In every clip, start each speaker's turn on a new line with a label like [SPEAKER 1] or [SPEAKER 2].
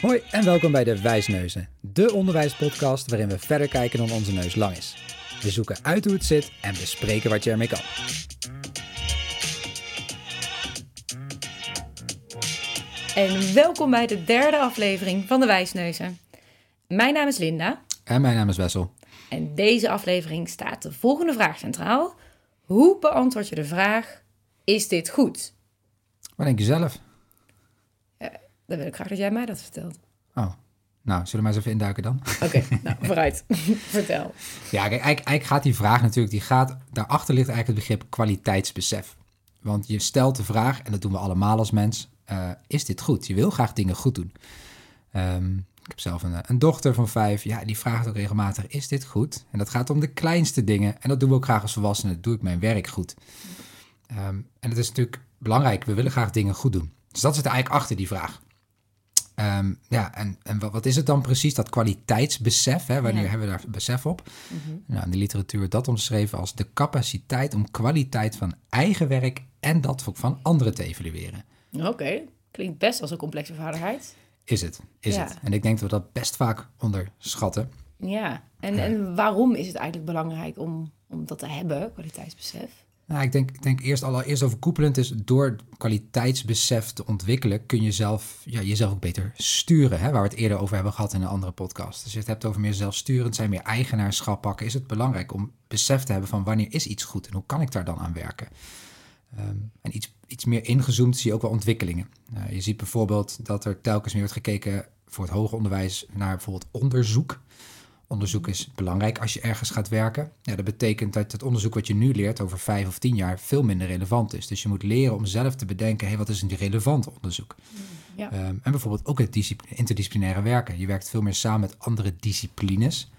[SPEAKER 1] Hoi en welkom bij de Wijsneuzen, de onderwijspodcast waarin we verder kijken dan onze neus lang is. We zoeken uit hoe het zit en bespreken wat je ermee kan.
[SPEAKER 2] En welkom bij de derde aflevering van de Wijsneuzen. Mijn naam is Linda
[SPEAKER 1] En mijn naam is Wessel.
[SPEAKER 2] en deze aflevering staat de volgende vraag centraal. Hoe beantwoord je de vraag, is dit goed?
[SPEAKER 1] Wat denk je zelf?
[SPEAKER 2] Dan wil ik graag dat jij mij dat vertelt.
[SPEAKER 1] Oh, nou, zullen we maar eens even induiken dan?
[SPEAKER 2] Oké, nou vooruit. Vertel.
[SPEAKER 1] Ja, kijk, eigenlijk, eigenlijk gaat die vraag natuurlijk, die gaat, daarachter ligt eigenlijk het begrip kwaliteitsbesef. Want je stelt de vraag, en dat doen we allemaal als mens, eh, is dit goed? Je wil graag dingen goed doen. Ehm, ik heb zelf een, een dochter van vijf, ja, die vraagt ook regelmatig, is dit goed? En dat gaat om de kleinste dingen, en dat doen we ook graag als volwassenen, doe ik mijn werk goed? Ehm, en het is natuurlijk belangrijk, we willen graag dingen goed doen. Dus dat zit er eigenlijk achter die vraag. Ehm, ja, en, en wat, wat is het dan precies, dat kwaliteitsbesef? Hè? Wanneer
[SPEAKER 2] Ja.
[SPEAKER 1] hebben we daar besef op? Nou, in de literatuur wordt dat omschreven als de capaciteit om kwaliteit van eigen werk en dat van anderen te evalueren.
[SPEAKER 2] Oké, klinkt best als een complexe vaardigheid.
[SPEAKER 1] Is het, is
[SPEAKER 2] Ja.
[SPEAKER 1] het. En ik denk dat we dat best vaak onderschatten.
[SPEAKER 2] Ja, en,
[SPEAKER 1] Ja.
[SPEAKER 2] en waarom is het eigenlijk belangrijk om, om dat te hebben, kwaliteitsbesef?
[SPEAKER 1] Nou, ik denk, ik denk eerst allereerst overkoepelend is door kwaliteitsbesef te ontwikkelen kun je zelf, ja, jezelf ook beter sturen. Hè? Waar we het eerder over hebben gehad in een andere podcast. Als je het hebt over meer zelfsturend zijn, meer eigenaarschap pakken, is het belangrijk om besef te hebben van wanneer is iets goed en hoe kan ik daar dan aan werken. Ehm, en iets, iets meer ingezoomd zie je ook wel ontwikkelingen. Eh, je ziet bijvoorbeeld dat er telkens meer wordt gekeken voor het hoger onderwijs naar bijvoorbeeld onderzoek. Onderzoek is belangrijk als je ergens gaat werken. Ja, dat betekent dat het onderzoek wat je nu leert over vijf of tien jaar veel minder relevant is. Dus je moet leren om zelf te bedenken, hey, wat is een relevant onderzoek?
[SPEAKER 2] Ja.
[SPEAKER 1] Ehm, en bijvoorbeeld ook het discipli- interdisciplinaire werken. Je werkt veel meer samen met andere disciplines.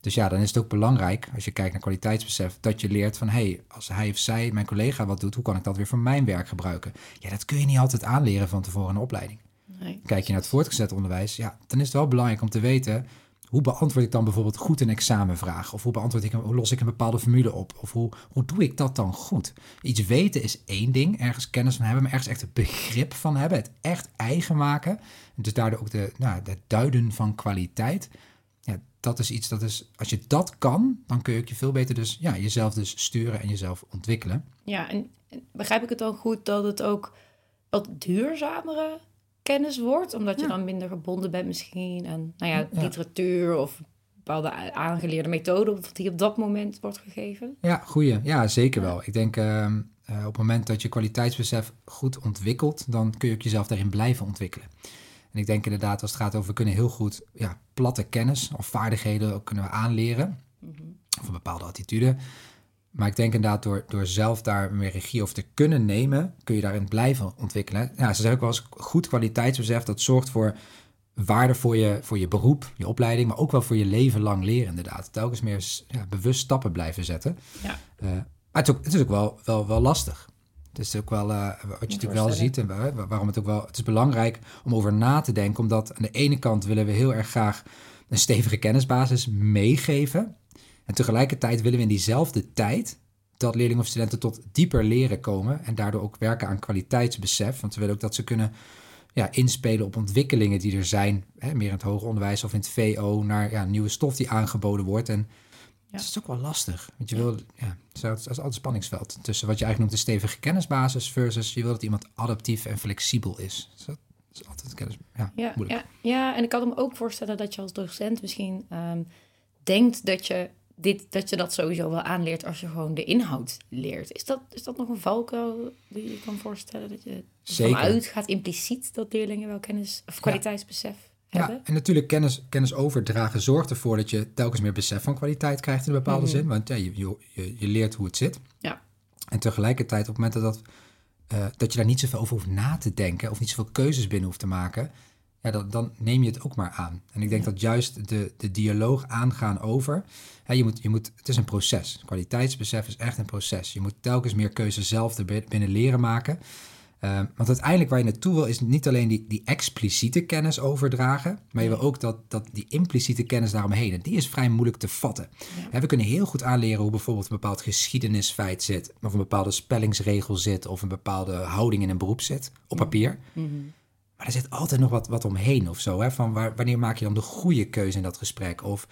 [SPEAKER 1] Dus ja, dan is het ook belangrijk, als je kijkt naar kwaliteitsbesef, dat je leert van, hé, hey, als hij of zij, mijn collega, wat doet, hoe kan ik dat weer voor mijn werk gebruiken? Ja, dat kun je niet altijd aanleren van tevoren in een opleiding.
[SPEAKER 2] Nee.
[SPEAKER 1] Kijk je naar het voortgezet onderwijs, ja, dan is het wel belangrijk om te weten, hoe beantwoord ik dan bijvoorbeeld goed een examenvraag? Of hoe beantwoord ik, hoe los ik een bepaalde formule op? Of hoe, hoe doe ik dat dan goed? Iets weten is één ding, ergens kennis van hebben, maar ergens echt het begrip van hebben, het echt eigen maken. En dus daardoor ook de, nou, het duiden van kwaliteit. Ja, dat is iets dat is, als je dat kan, dan kun je je veel beter dus, ja, jezelf dus sturen en jezelf ontwikkelen.
[SPEAKER 2] Ja, en begrijp ik het dan goed dat het ook wat duurzamere kennis wordt? Omdat je
[SPEAKER 1] Ja.
[SPEAKER 2] dan minder gebonden bent misschien aan nou ja, literatuur of bepaalde aangeleerde methode die op dat moment wordt gegeven?
[SPEAKER 1] Ja, goeie. Ja, zeker wel. Ik denk ehm, eh, op het moment dat je kwaliteitsbesef goed ontwikkelt, dan kun je ook jezelf daarin blijven ontwikkelen. En ik denk inderdaad, als het gaat over, we kunnen heel goed ja, platte kennis of vaardigheden ook kunnen we aanleren. Of een bepaalde attitude. Maar ik denk inderdaad, door, door zelf daar meer regie over te kunnen nemen, kun je daarin blijven ontwikkelen. Ja, ze zeggen ook wel eens, goed kwaliteitsbesef, dat zorgt voor waarde voor je, voor je beroep, je opleiding, maar ook wel voor je leven lang leren inderdaad. Telkens meer ja, bewust stappen blijven zetten.
[SPEAKER 2] Ja.
[SPEAKER 1] Eh, maar het is ook, het is ook wel, wel, wel lastig. Het is ook wel, eh, wat je natuurlijk wel ziet en waar- waarom het ook wel, het is belangrijk om over na te denken, omdat aan de ene kant willen we heel erg graag een stevige kennisbasis meegeven. En tegelijkertijd willen we in diezelfde tijd dat leerlingen of studenten tot dieper leren komen en daardoor ook werken aan kwaliteitsbesef. Want we willen ook dat ze kunnen ja, inspelen op ontwikkelingen die er zijn, hè, meer in het hoger onderwijs of in het VO, naar ja, nieuwe stof die aangeboden wordt. En
[SPEAKER 2] Ja.
[SPEAKER 1] het is ook wel lastig, want je wil, ja, het is altijd spanningsveld tussen wat je eigenlijk noemt de stevige kennisbasis versus je wil dat iemand adaptief en flexibel is. Dus dat is altijd kennis, ja,
[SPEAKER 2] Ja,
[SPEAKER 1] moeilijk.
[SPEAKER 2] ja, ja, en ik kan me ook voorstellen dat je als docent misschien ehm, denkt dat je, dit, dat je dat sowieso wel aanleert als je gewoon de inhoud leert. Is dat, is dat nog een valkuil die je kan voorstellen? Dat je
[SPEAKER 1] Zeker.
[SPEAKER 2] vanuit gaat impliciet dat leerlingen wel kennis of kwaliteitsbesef hebben?
[SPEAKER 1] Ja, en natuurlijk kennis, kennis overdragen zorgt ervoor dat je telkens meer besef van kwaliteit krijgt in een bepaalde
[SPEAKER 2] Mhm.
[SPEAKER 1] zin. Want ja, je, je, je, je leert hoe het zit.
[SPEAKER 2] Ja.
[SPEAKER 1] En tegelijkertijd, op het moment dat, dat, eh, dat je daar niet zoveel over hoeft na te denken of niet zoveel keuzes binnen hoeft te maken, ja, dan, dan neem je het ook maar aan. En ik denk
[SPEAKER 2] Ja.
[SPEAKER 1] dat juist de, de dialoog aangaan over, hè, je moet, je moet, het is een proces. Kwaliteitsbesef is echt een proces. Je moet telkens meer keuzes zelf bi- binnen leren maken. Eh, want uiteindelijk waar je naartoe wil, is niet alleen die, die expliciete kennis overdragen, maar je wil ook dat, dat die impliciete kennis daaromheen, en die is vrij moeilijk te vatten. Hè, we kunnen heel goed aanleren hoe bijvoorbeeld een bepaald geschiedenisfeit zit, of een bepaalde spellingsregel zit, of een bepaalde houding in een beroep zit, op papier.
[SPEAKER 2] Mhm.
[SPEAKER 1] Maar er zit altijd nog wat, wat omheen of zo. Hè? Van waar, wanneer maak je dan de goede keuze in dat gesprek? Of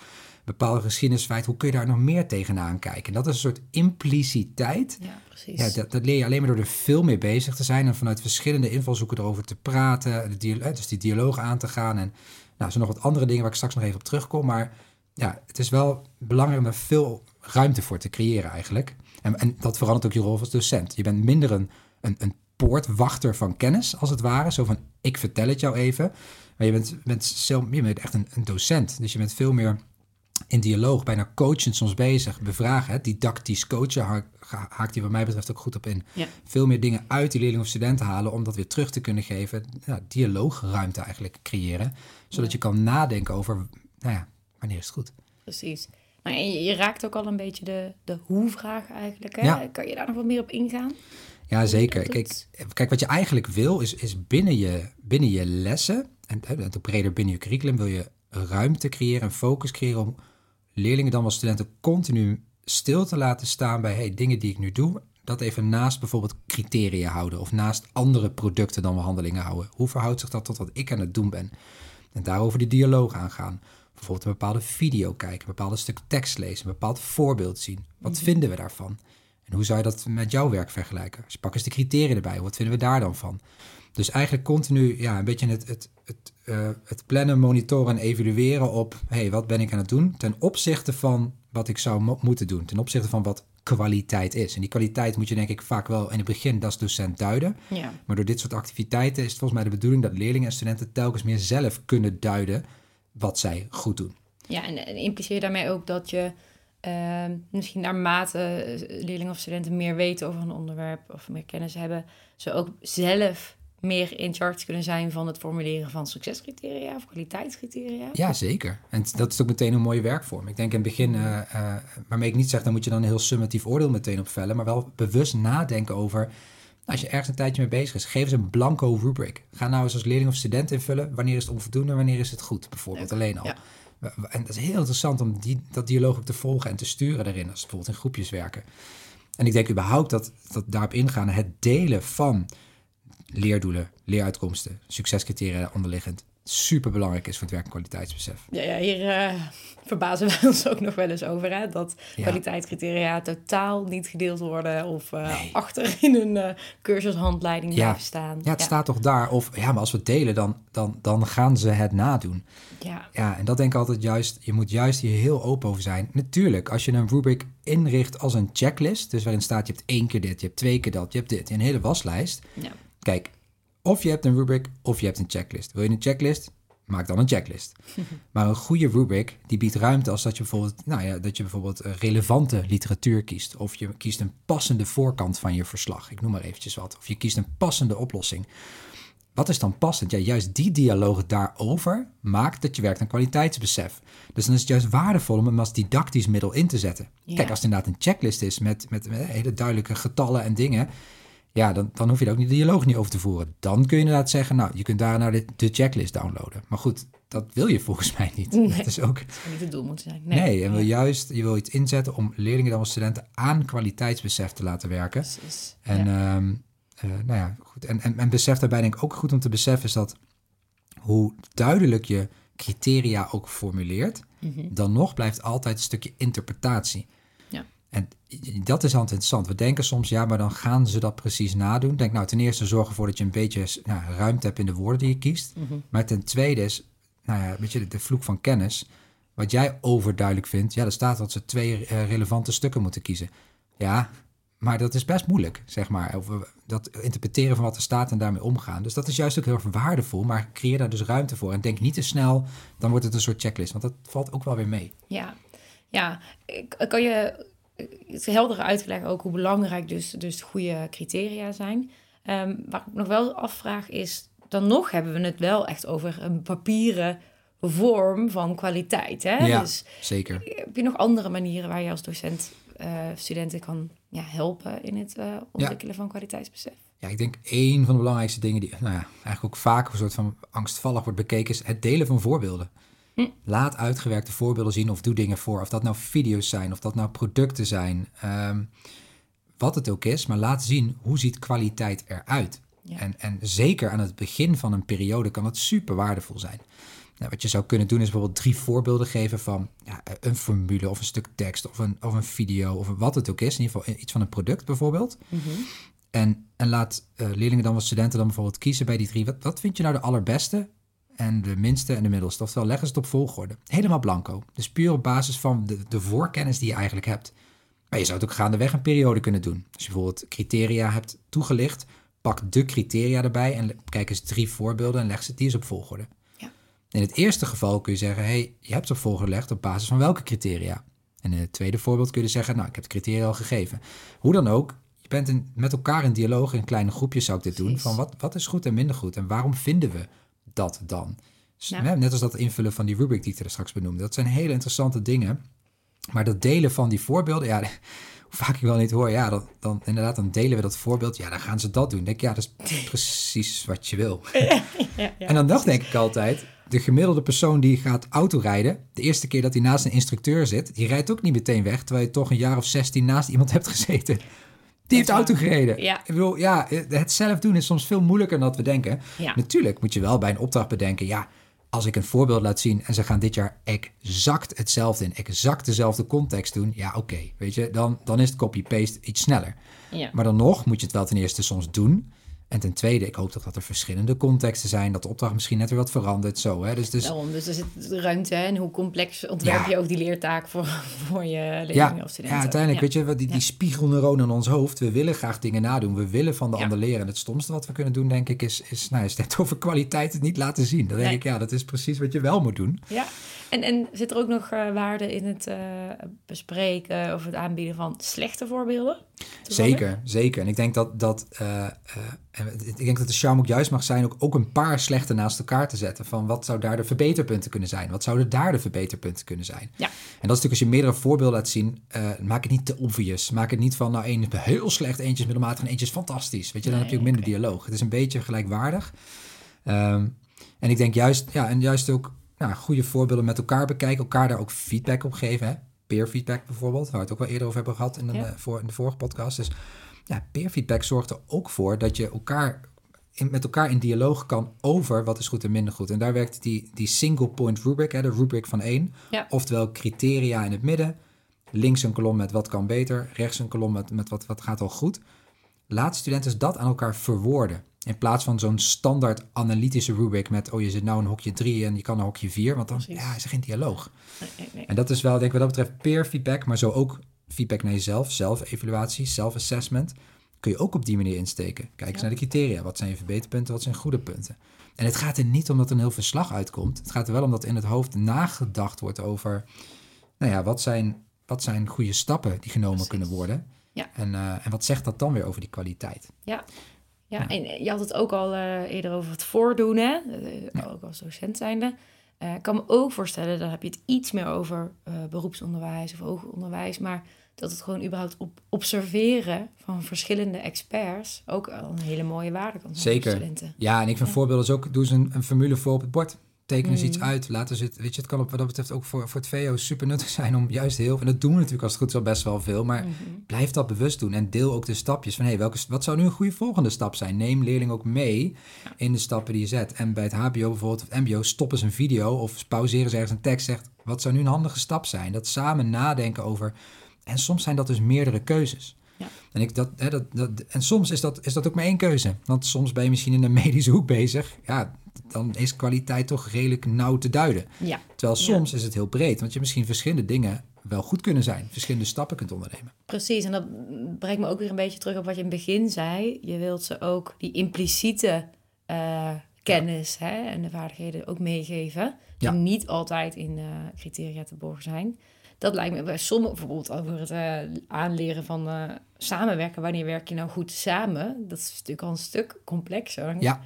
[SPEAKER 1] bepaalde geschiedenisfeit, hoe kun je daar nog meer tegenaan kijken? En dat is een soort impliciteit.
[SPEAKER 2] Ja, precies.
[SPEAKER 1] Ja, dat, dat leer je alleen maar door er veel mee bezig te zijn en vanuit verschillende invalshoeken erover te praten, dus die dialoog aan te gaan. En nou, er zijn nog wat andere dingen waar ik straks nog even op terugkom. Maar ja, het is wel belangrijk om er veel ruimte voor te creëren eigenlijk. En, en dat verandert ook je rol als docent. Je bent minder een, een, een poortwachter van kennis, als het ware. Zo van, ik vertel het jou even. Maar je bent, bent, zelf, je bent echt een, een docent. Dus je bent veel meer in dialoog, bijna coachend soms bezig. Bevragen, hè? didactisch coachen ha- ha- haakt die wat mij betreft ook goed op in.
[SPEAKER 2] Ja.
[SPEAKER 1] Veel meer dingen uit die leerling of student halen om dat weer terug te kunnen geven. Ja, dialoogruimte eigenlijk creëren. Zodat je kan nadenken over, nou ja, wanneer is het goed?
[SPEAKER 2] Precies. Nou, en je, je raakt ook al een beetje de, de hoe-vraag eigenlijk. Hè?
[SPEAKER 1] Ja.
[SPEAKER 2] Kan je daar nog wat meer op ingaan?
[SPEAKER 1] Ja, zeker. Kijk, kijk, wat je eigenlijk wil, is, is binnen, je, binnen je lessen, en en breder binnen je curriculum, wil je ruimte creëren en focus creëren om leerlingen dan wel studenten continu stil te laten staan bij hey, dingen die ik nu doe. Dat even naast bijvoorbeeld criteria houden of naast andere producten dan behandelingen houden. Hoe verhoudt zich dat tot wat ik aan het doen ben? En daarover die dialoog aangaan. Bijvoorbeeld een bepaalde video kijken, een bepaald stuk tekst lezen, een bepaald voorbeeld zien. Wat vinden we daarvan? En hoe zou je dat met jouw werk vergelijken? Dus pak eens de criteria erbij. Wat vinden we daar dan van? Dus eigenlijk continu ja, een beetje het, het, het, eh, het plannen, monitoren en evalueren op... hey, wat ben ik aan het doen ten opzichte van wat ik zou mo- moeten doen. Ten opzichte van wat kwaliteit is. En die kwaliteit moet je denk ik vaak wel in het begin als docent duiden.
[SPEAKER 2] Ja.
[SPEAKER 1] Maar door dit soort activiteiten is het volgens mij de bedoeling... dat leerlingen en studenten telkens meer zelf kunnen duiden wat zij goed doen.
[SPEAKER 2] Ja, en, en impliceer je daarmee ook dat je ehm, misschien naarmate eh, leerlingen of studenten meer weten over een onderwerp of meer kennis hebben, ze ook zelf meer in charge kunnen zijn van het formuleren van succescriteria of kwaliteitscriteria?
[SPEAKER 1] Ja, zeker. En dat is ook meteen een mooie werkvorm. Ik denk in het begin, eh, eh, waarmee ik niet zeg, dan moet je dan een heel summatief oordeel meteen opvellen, maar wel bewust nadenken over, als je ergens een tijdje mee bezig is, geef eens een blanco rubric. Ga nou eens als leerling of student invullen, wanneer is het onvoldoende, wanneer is het goed, bijvoorbeeld
[SPEAKER 2] Leuk.
[SPEAKER 1] alleen al.
[SPEAKER 2] Ja.
[SPEAKER 1] En dat is heel interessant om die, dat dialoog ook te volgen en te sturen daarin, als bijvoorbeeld in groepjes werken. En ik denk überhaupt dat, dat daarop ingaan, het delen van leerdoelen, leeruitkomsten, succescriteria onderliggend, super belangrijk is voor het werk- en kwaliteitsbesef.
[SPEAKER 2] Ja, ja hier eh, verbazen wij ons ook nog wel eens over. Hè? Dat
[SPEAKER 1] Ja.
[SPEAKER 2] kwaliteitscriteria totaal niet gedeeld worden of
[SPEAKER 1] Nee.
[SPEAKER 2] achter in een eh, cursushandleiding
[SPEAKER 1] Ja.
[SPEAKER 2] blijven staan.
[SPEAKER 1] Ja, het staat toch daar. Of ja, maar als we het delen, dan, dan, dan gaan ze het nadoen.
[SPEAKER 2] Ja,
[SPEAKER 1] Ja, en dat denk ik altijd juist. Je moet juist hier heel open over zijn. Natuurlijk, als je een rubric inricht als een checklist, dus waarin staat je hebt één keer dit, je hebt twee keer dat, je hebt dit, een hele waslijst.
[SPEAKER 2] ja.
[SPEAKER 1] Kijk, of je hebt een rubric of je hebt een checklist. Wil je een checklist? Maak dan een checklist. maar een goede rubric die biedt ruimte als dat je bijvoorbeeld, nou ja, dat je bijvoorbeeld relevante literatuur kiest. Of je kiest een passende voorkant van je verslag. Ik noem maar eventjes wat. Of je kiest een passende oplossing. Wat is dan passend? Ja, juist die dialoog daarover maakt dat je werkt aan kwaliteitsbesef. Dus dan is het juist waardevol om hem als didactisch middel in te zetten.
[SPEAKER 2] Ja.
[SPEAKER 1] Kijk, als het inderdaad een checklist is met, met, met hele duidelijke getallen en dingen, ja, dan, dan hoef je daar ook niet de dialoog niet over te voeren. Dan kun je inderdaad zeggen, nou, je kunt daarna de, de checklist downloaden. Maar goed, dat wil je volgens mij niet.
[SPEAKER 2] Nee.
[SPEAKER 1] Dat is ook...
[SPEAKER 2] Dat zou niet het doel moeten zijn.
[SPEAKER 1] Nee,
[SPEAKER 2] Nee,
[SPEAKER 1] en wil
[SPEAKER 2] Ja,
[SPEAKER 1] juist, je wil iets inzetten om leerlingen dan als studenten aan kwaliteitsbesef te laten werken.
[SPEAKER 2] precies.
[SPEAKER 1] En,
[SPEAKER 2] Ja.
[SPEAKER 1] ehm, eh, nou ja, goed. En, en, en besef daarbij denk ik ook goed om te beseffen is dat hoe duidelijk je criteria ook formuleert,
[SPEAKER 2] Mhm.
[SPEAKER 1] dan nog blijft altijd een stukje interpretatie. En dat is altijd interessant. We denken soms, ja, maar dan gaan ze dat precies nadoen. Denk nou, ten eerste zorg ervoor dat je een beetje nou, ruimte hebt in de woorden die je kiest.
[SPEAKER 2] Mhm.
[SPEAKER 1] Maar ten tweede is, nou ja, weet je, de, de vloek van kennis. Wat jij overduidelijk vindt, ja, er staat dat ze twee eh, relevante stukken moeten kiezen. Ja, maar dat is best moeilijk, zeg maar. Over dat interpreteren van wat er staat en daarmee omgaan. Dus dat is juist ook heel erg waardevol. Maar creëer daar dus ruimte voor. En denk niet te snel, dan wordt het een soort checklist. Want dat valt ook wel weer mee.
[SPEAKER 2] Ja, ja. Kan je het helder uitleggen ook hoe belangrijk dus, dus goede criteria zijn? Waar ik nog wel afvraag is, dan nog hebben we het wel echt over een papieren vorm van kwaliteit. Hè?
[SPEAKER 1] Ja.
[SPEAKER 2] Dus
[SPEAKER 1] Zeker.
[SPEAKER 2] heb je nog andere manieren waar je als docent eh, studenten kan ja, helpen in het eh, ontwikkelen van kwaliteitsbesef?
[SPEAKER 1] Ja, ik denk één van de belangrijkste dingen die nou ja, eigenlijk ook vaak een soort van angstvallig wordt bekeken, is het delen van voorbeelden.
[SPEAKER 2] Hm.
[SPEAKER 1] Laat uitgewerkte voorbeelden zien of doe dingen voor. Of dat nou video's zijn, of dat nou producten zijn. ehm, wat het ook is, maar laat zien hoe ziet kwaliteit eruit.
[SPEAKER 2] Ja.
[SPEAKER 1] En, en zeker aan het begin van een periode kan het super waardevol zijn. Nou, wat je zou kunnen doen is bijvoorbeeld drie voorbeelden geven van ja, een formule of een stuk tekst of een, of een video of wat het ook is. In ieder geval iets van een product bijvoorbeeld.
[SPEAKER 2] Mhm.
[SPEAKER 1] En, en laat eh, leerlingen dan, wat studenten dan bijvoorbeeld kiezen bij die drie. Wat, wat vind je nou de allerbeste en de minste en de middelste? Oftewel, leggen ze het op volgorde. Helemaal blanco. Dus puur op basis van de, de voorkennis die je eigenlijk hebt. Maar je zou het ook gaandeweg een periode kunnen doen. Als je bijvoorbeeld criteria hebt toegelicht, pak de criteria erbij en kijk eens drie voorbeelden en leg ze die eens op volgorde.
[SPEAKER 2] Ja.
[SPEAKER 1] In het eerste geval kun je zeggen, hey, je hebt ze op volgorde gelegd op basis van welke criteria? En in het tweede voorbeeld kun je zeggen, nou, ik heb de criteria al gegeven. Hoe dan ook, je bent in, met elkaar in dialoog, in kleine groepjes zou ik dit doen, van wat, wat is goed en minder goed en waarom vinden we dat dan?
[SPEAKER 2] Ja.
[SPEAKER 1] net als dat invullen van die rubric die ik er straks benoemde. Dat zijn hele interessante dingen. Maar dat delen van die voorbeelden, ja, hoe vaak ik wel niet hoor, ja, dan, dan inderdaad, dan delen we dat voorbeeld. Ja, dan gaan ze dat doen. Dan denk ik, ja, dat is precies wat je wil.
[SPEAKER 2] Ja, ja.
[SPEAKER 1] En dan dacht denk ik altijd, de gemiddelde persoon die gaat autorijden, de eerste keer dat hij naast een instructeur zit, die rijdt ook niet meteen weg, terwijl je toch een jaar of 16 naast iemand hebt gezeten. Die heeft auto gereden.
[SPEAKER 2] Ja.
[SPEAKER 1] Ik bedoel, ja, het zelf doen is soms veel moeilijker dan dat we denken.
[SPEAKER 2] Ja.
[SPEAKER 1] Natuurlijk moet je wel bij een opdracht bedenken, ja, als ik een voorbeeld laat zien en ze gaan dit jaar exact hetzelfde in exact dezelfde context doen, ja, oké, weet je, dan, dan is het copy-paste iets sneller.
[SPEAKER 2] Ja.
[SPEAKER 1] Maar dan nog moet je het wel ten eerste soms doen. En ten tweede, ik hoop toch dat er verschillende contexten zijn, dat de opdracht misschien net weer wat verandert, zo. Hè? Dus, dus
[SPEAKER 2] Daarom, dus er zit ruimte en hoe complex ontwerp
[SPEAKER 1] Ja.
[SPEAKER 2] je ook die leertaak voor, voor je leerlingen
[SPEAKER 1] ja,
[SPEAKER 2] of studenten.
[SPEAKER 1] ja, uiteindelijk,
[SPEAKER 2] Ja.
[SPEAKER 1] weet je, die, die spiegelneuronen in ons hoofd, we willen graag dingen nadoen, we willen van de ander leren. En het stomste wat we kunnen doen, denk ik, is, is, nou, is net over kwaliteit het niet laten zien. Dan denk
[SPEAKER 2] Nee.
[SPEAKER 1] ik, ja, dat is precies wat je wel moet doen.
[SPEAKER 2] Ja, en, en zit er ook nog eh, waarde in het eh, bespreken of het aanbieden van slechte voorbeelden?
[SPEAKER 1] Zeker, zeker. En ik denk dat, dat, eh, eh, ik denk dat de charme ook juist mag zijn ook, ook een paar slechte naast elkaar te zetten. Van wat zou daar de verbeterpunten kunnen zijn? Wat zouden daar de verbeterpunten kunnen zijn?
[SPEAKER 2] Ja.
[SPEAKER 1] En dat is natuurlijk als je meerdere voorbeelden laat zien, eh, maak het niet te obvious. Maak het niet van, nou, één is heel slecht, eentje is middelmatig en eentje is fantastisch. Weet je, dan
[SPEAKER 2] Nee,
[SPEAKER 1] heb je ook minder dialoog. Het is een beetje gelijkwaardig. Ehm, en ik denk juist, ja, en juist ook nou, goede voorbeelden met elkaar bekijken, elkaar daar ook feedback op geven. Hè? Peer feedback bijvoorbeeld, waar we het ook wel eerder over hebben gehad in, een,
[SPEAKER 2] Ja.
[SPEAKER 1] eh, voor, in de vorige podcast. Dus ja, peer feedback zorgt er ook voor dat je elkaar in, met elkaar in dialoog kan over wat is goed en minder goed. En daar werkt die, die single point rubric, hè, de rubric van één.
[SPEAKER 2] Ja.
[SPEAKER 1] Oftewel criteria in het midden. Links een kolom met wat kan beter. Rechts een kolom met, met wat, wat gaat al goed. Laat studenten dat aan elkaar verwoorden. In plaats van zo'n standaard analytische rubric met... oh, je zit nou in hokje 3 en je kan een hokje 4. Want dan
[SPEAKER 2] Precies.
[SPEAKER 1] ja, is er geen dialoog.
[SPEAKER 2] Nee, nee, nee.
[SPEAKER 1] En dat is wel, denk ik, wat dat betreft peer feedback... maar zo ook feedback naar jezelf, zelfevaluatie, self-assessment... kun je ook op die manier insteken. Kijk eens
[SPEAKER 2] Ja.
[SPEAKER 1] naar de criteria. Wat zijn je verbeterpunten, wat zijn goede punten? En het gaat er niet om dat er een heel verslag uitkomt. Het gaat er wel om dat in het hoofd nagedacht wordt over... nou ja, wat zijn, wat zijn goede stappen die genomen
[SPEAKER 2] Precies.
[SPEAKER 1] kunnen worden...
[SPEAKER 2] Ja.
[SPEAKER 1] En, eh, en wat zegt dat dan weer over die kwaliteit?
[SPEAKER 2] Ja. Ja, en je had het ook al eh, eerder over het voordoen, hè? Eh, ook als docent zijnde. Eh, ik kan me ook voorstellen, dan heb je het iets meer over beroepsonderwijs of hoger onderwijs, maar dat het gewoon überhaupt op observeren van verschillende experts ook al een hele mooie waarde kan zijn
[SPEAKER 1] Zeker.
[SPEAKER 2] voor studenten.
[SPEAKER 1] Ja, en ik vind voorbeelden is ook, doe eens een, een formule voor op het bord. Teken eens
[SPEAKER 2] Mm.
[SPEAKER 1] iets uit, laten ze het, weet je, het kan op, wat dat betreft ook voor, voor het VO super nuttig zijn om juist heel, en dat doen we natuurlijk als het goed is wel best wel veel, maar
[SPEAKER 2] Mhm.
[SPEAKER 1] blijf dat bewust doen en deel ook de stapjes van, hé, welke, wat zou nu een goede volgende stap zijn? Neem leerling ook mee in de stappen die je zet. En bij het HBO bijvoorbeeld, of het MBO, stoppen ze een video of pauzeren ze ergens een tekst, zegt, wat zou nu een handige stap zijn? Dat samen nadenken over, en soms zijn dat dus meerdere keuzes.
[SPEAKER 2] Ja.
[SPEAKER 1] En, ik, dat, hè, dat, dat, en soms is dat, is dat ook maar één keuze. Want soms ben je misschien in een medische hoek bezig. Ja, dan is kwaliteit toch redelijk nauw te duiden.
[SPEAKER 2] Ja,
[SPEAKER 1] Terwijl
[SPEAKER 2] Ja.
[SPEAKER 1] soms is het heel breed. Want je misschien verschillende dingen wel goed kunnen zijn. Verschillende stappen kunt ondernemen.
[SPEAKER 2] precies. En dat brengt me ook weer een beetje terug op wat je in het begin zei. Je wilt ze ook die impliciete eh, kennis hè, en de vaardigheden ook meegeven. Die
[SPEAKER 1] Ja.
[SPEAKER 2] niet altijd in eh, criteria te borgen zijn. Dat lijkt me bij sommigen bijvoorbeeld over het eh, aanleren van samenwerken. Wanneer werk je nou goed samen? Dat is natuurlijk al een stuk complexer.
[SPEAKER 1] Ja.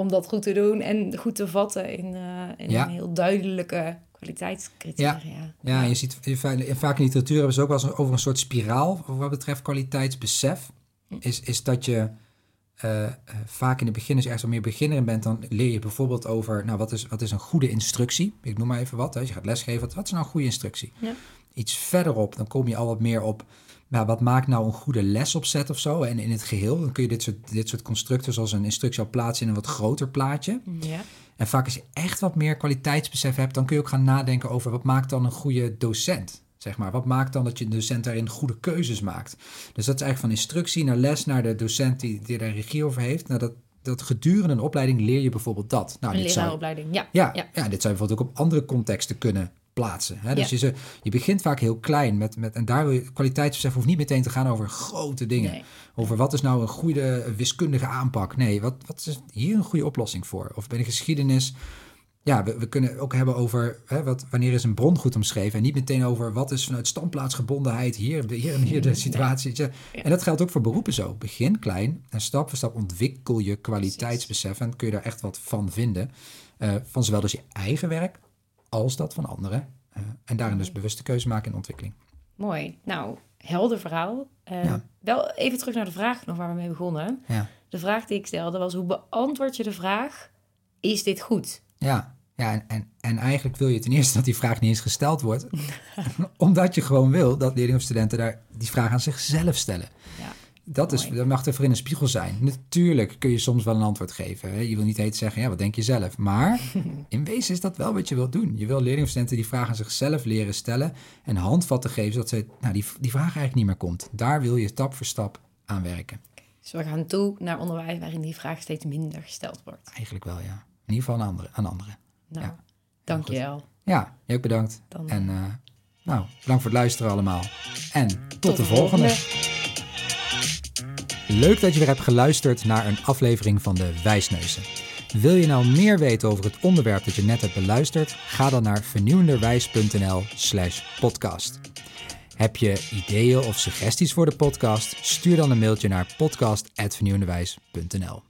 [SPEAKER 2] Om dat goed te doen en goed te vatten in, eh, in
[SPEAKER 1] Ja.
[SPEAKER 2] een heel duidelijke kwaliteitscriteria.
[SPEAKER 1] Ja, en je ziet je- vaak in literatuur hebben ze ook wel eens over een soort spiraal. Wat betreft kwaliteitsbesef. Is, is dat je eh, eh, vaak in het begin, als je echt wat meer beginner in bent, dan leer je bijvoorbeeld over, nou, wat is, wat is een goede instructie? Ik noem maar even wat. Hè. Als je gaat lesgeven, wat, wat is nou een goede instructie?
[SPEAKER 2] Ja.
[SPEAKER 1] Iets verderop, dan kom je al wat meer op, ja, wat maakt nou een goede lesopzet of zo? En in het geheel dan kun je dit soort, dit soort constructen zoals een instructie al plaatsen in een wat groter plaatje.
[SPEAKER 2] Ja.
[SPEAKER 1] En vaak als je echt wat meer kwaliteitsbesef hebt, dan kun je ook gaan nadenken over wat maakt dan een goede docent. Zeg maar, wat maakt dan dat je docent daarin goede keuzes maakt? Dus dat is eigenlijk van instructie naar les naar de docent die, die daar regie over heeft. Nou, dat, dat gedurende een opleiding leer je bijvoorbeeld dat. Nou,
[SPEAKER 2] Een
[SPEAKER 1] zou,
[SPEAKER 2] leraaropleiding. Ja.
[SPEAKER 1] ja,
[SPEAKER 2] ja.
[SPEAKER 1] ja. dit zou je bijvoorbeeld ook op andere contexten kunnen plaatsen. Hè? Dus
[SPEAKER 2] Ja.
[SPEAKER 1] je, ze- je begint vaak heel klein met, met, en daar wil je kwaliteitsbesef hoeft niet meteen te gaan over grote dingen.
[SPEAKER 2] Nee.
[SPEAKER 1] Over wat is nou een goede wiskundige aanpak. Nee, wat, wat is hier een goede oplossing voor? Of bij de geschiedenis, ja, we, we kunnen ook hebben over hè, wat, wanneer is een bron goed omschreven. En niet meteen over wat is vanuit standplaatsgebondenheid hier, hier en hier de situatie. Ja. En dat geldt ook voor beroepen zo. Begin klein en stap voor stap ontwikkel je kwaliteitsbesef. En kun je daar echt wat van vinden. Eh, van zowel dus je eigen werk als dat van anderen. En daarin dus bewuste keuze maken in ontwikkeling.
[SPEAKER 2] Mooi. Nou, helder verhaal. Eh,
[SPEAKER 1] Ja.
[SPEAKER 2] Wel even terug naar de vraag nog waar we mee begonnen.
[SPEAKER 1] Ja.
[SPEAKER 2] De vraag die ik stelde was, hoe beantwoord je de vraag, is dit goed?
[SPEAKER 1] Ja, ja en, en, en eigenlijk wil je ten eerste dat die vraag niet eens gesteld wordt. omdat je gewoon wil dat leerlingen of studenten daar die vraag aan zichzelf stellen.
[SPEAKER 2] Ja.
[SPEAKER 1] Dat, is, dat mag er voor in een spiegel zijn. Natuurlijk kun je soms wel een antwoord geven. Hè? Je wil niet heet zeggen, ja, wat denk je zelf? Maar in wezen is dat wel wat je wilt doen. Je wil leerlingen of studenten die vraag aan zichzelf leren stellen... en handvatten geven, zodat ze, nou, die, die vraag eigenlijk niet meer komt. Daar wil je stap voor stap aan werken.
[SPEAKER 2] Dus we gaan toe naar onderwijs waarin die vraag steeds minder gesteld wordt.
[SPEAKER 1] Eigenlijk wel, ja. In ieder geval aan anderen. Aan anderen.
[SPEAKER 2] Nou,
[SPEAKER 1] Ja.
[SPEAKER 2] dank je wel.
[SPEAKER 1] Ja, jij ook bedankt.
[SPEAKER 2] Dan,
[SPEAKER 1] En eh, nou, bedankt voor het luisteren allemaal. En tot, de, volgende. Leuk dat je weer hebt geluisterd naar een aflevering van de Wijsneuzen. Wil je nou meer weten over het onderwerp dat je net hebt beluisterd? Ga dan naar vernieuwenderwijs.nl slash podcast. Heb je ideeën of suggesties voor de podcast? Stuur dan een mailtje naar podcast.vernieuwenderwijs.nl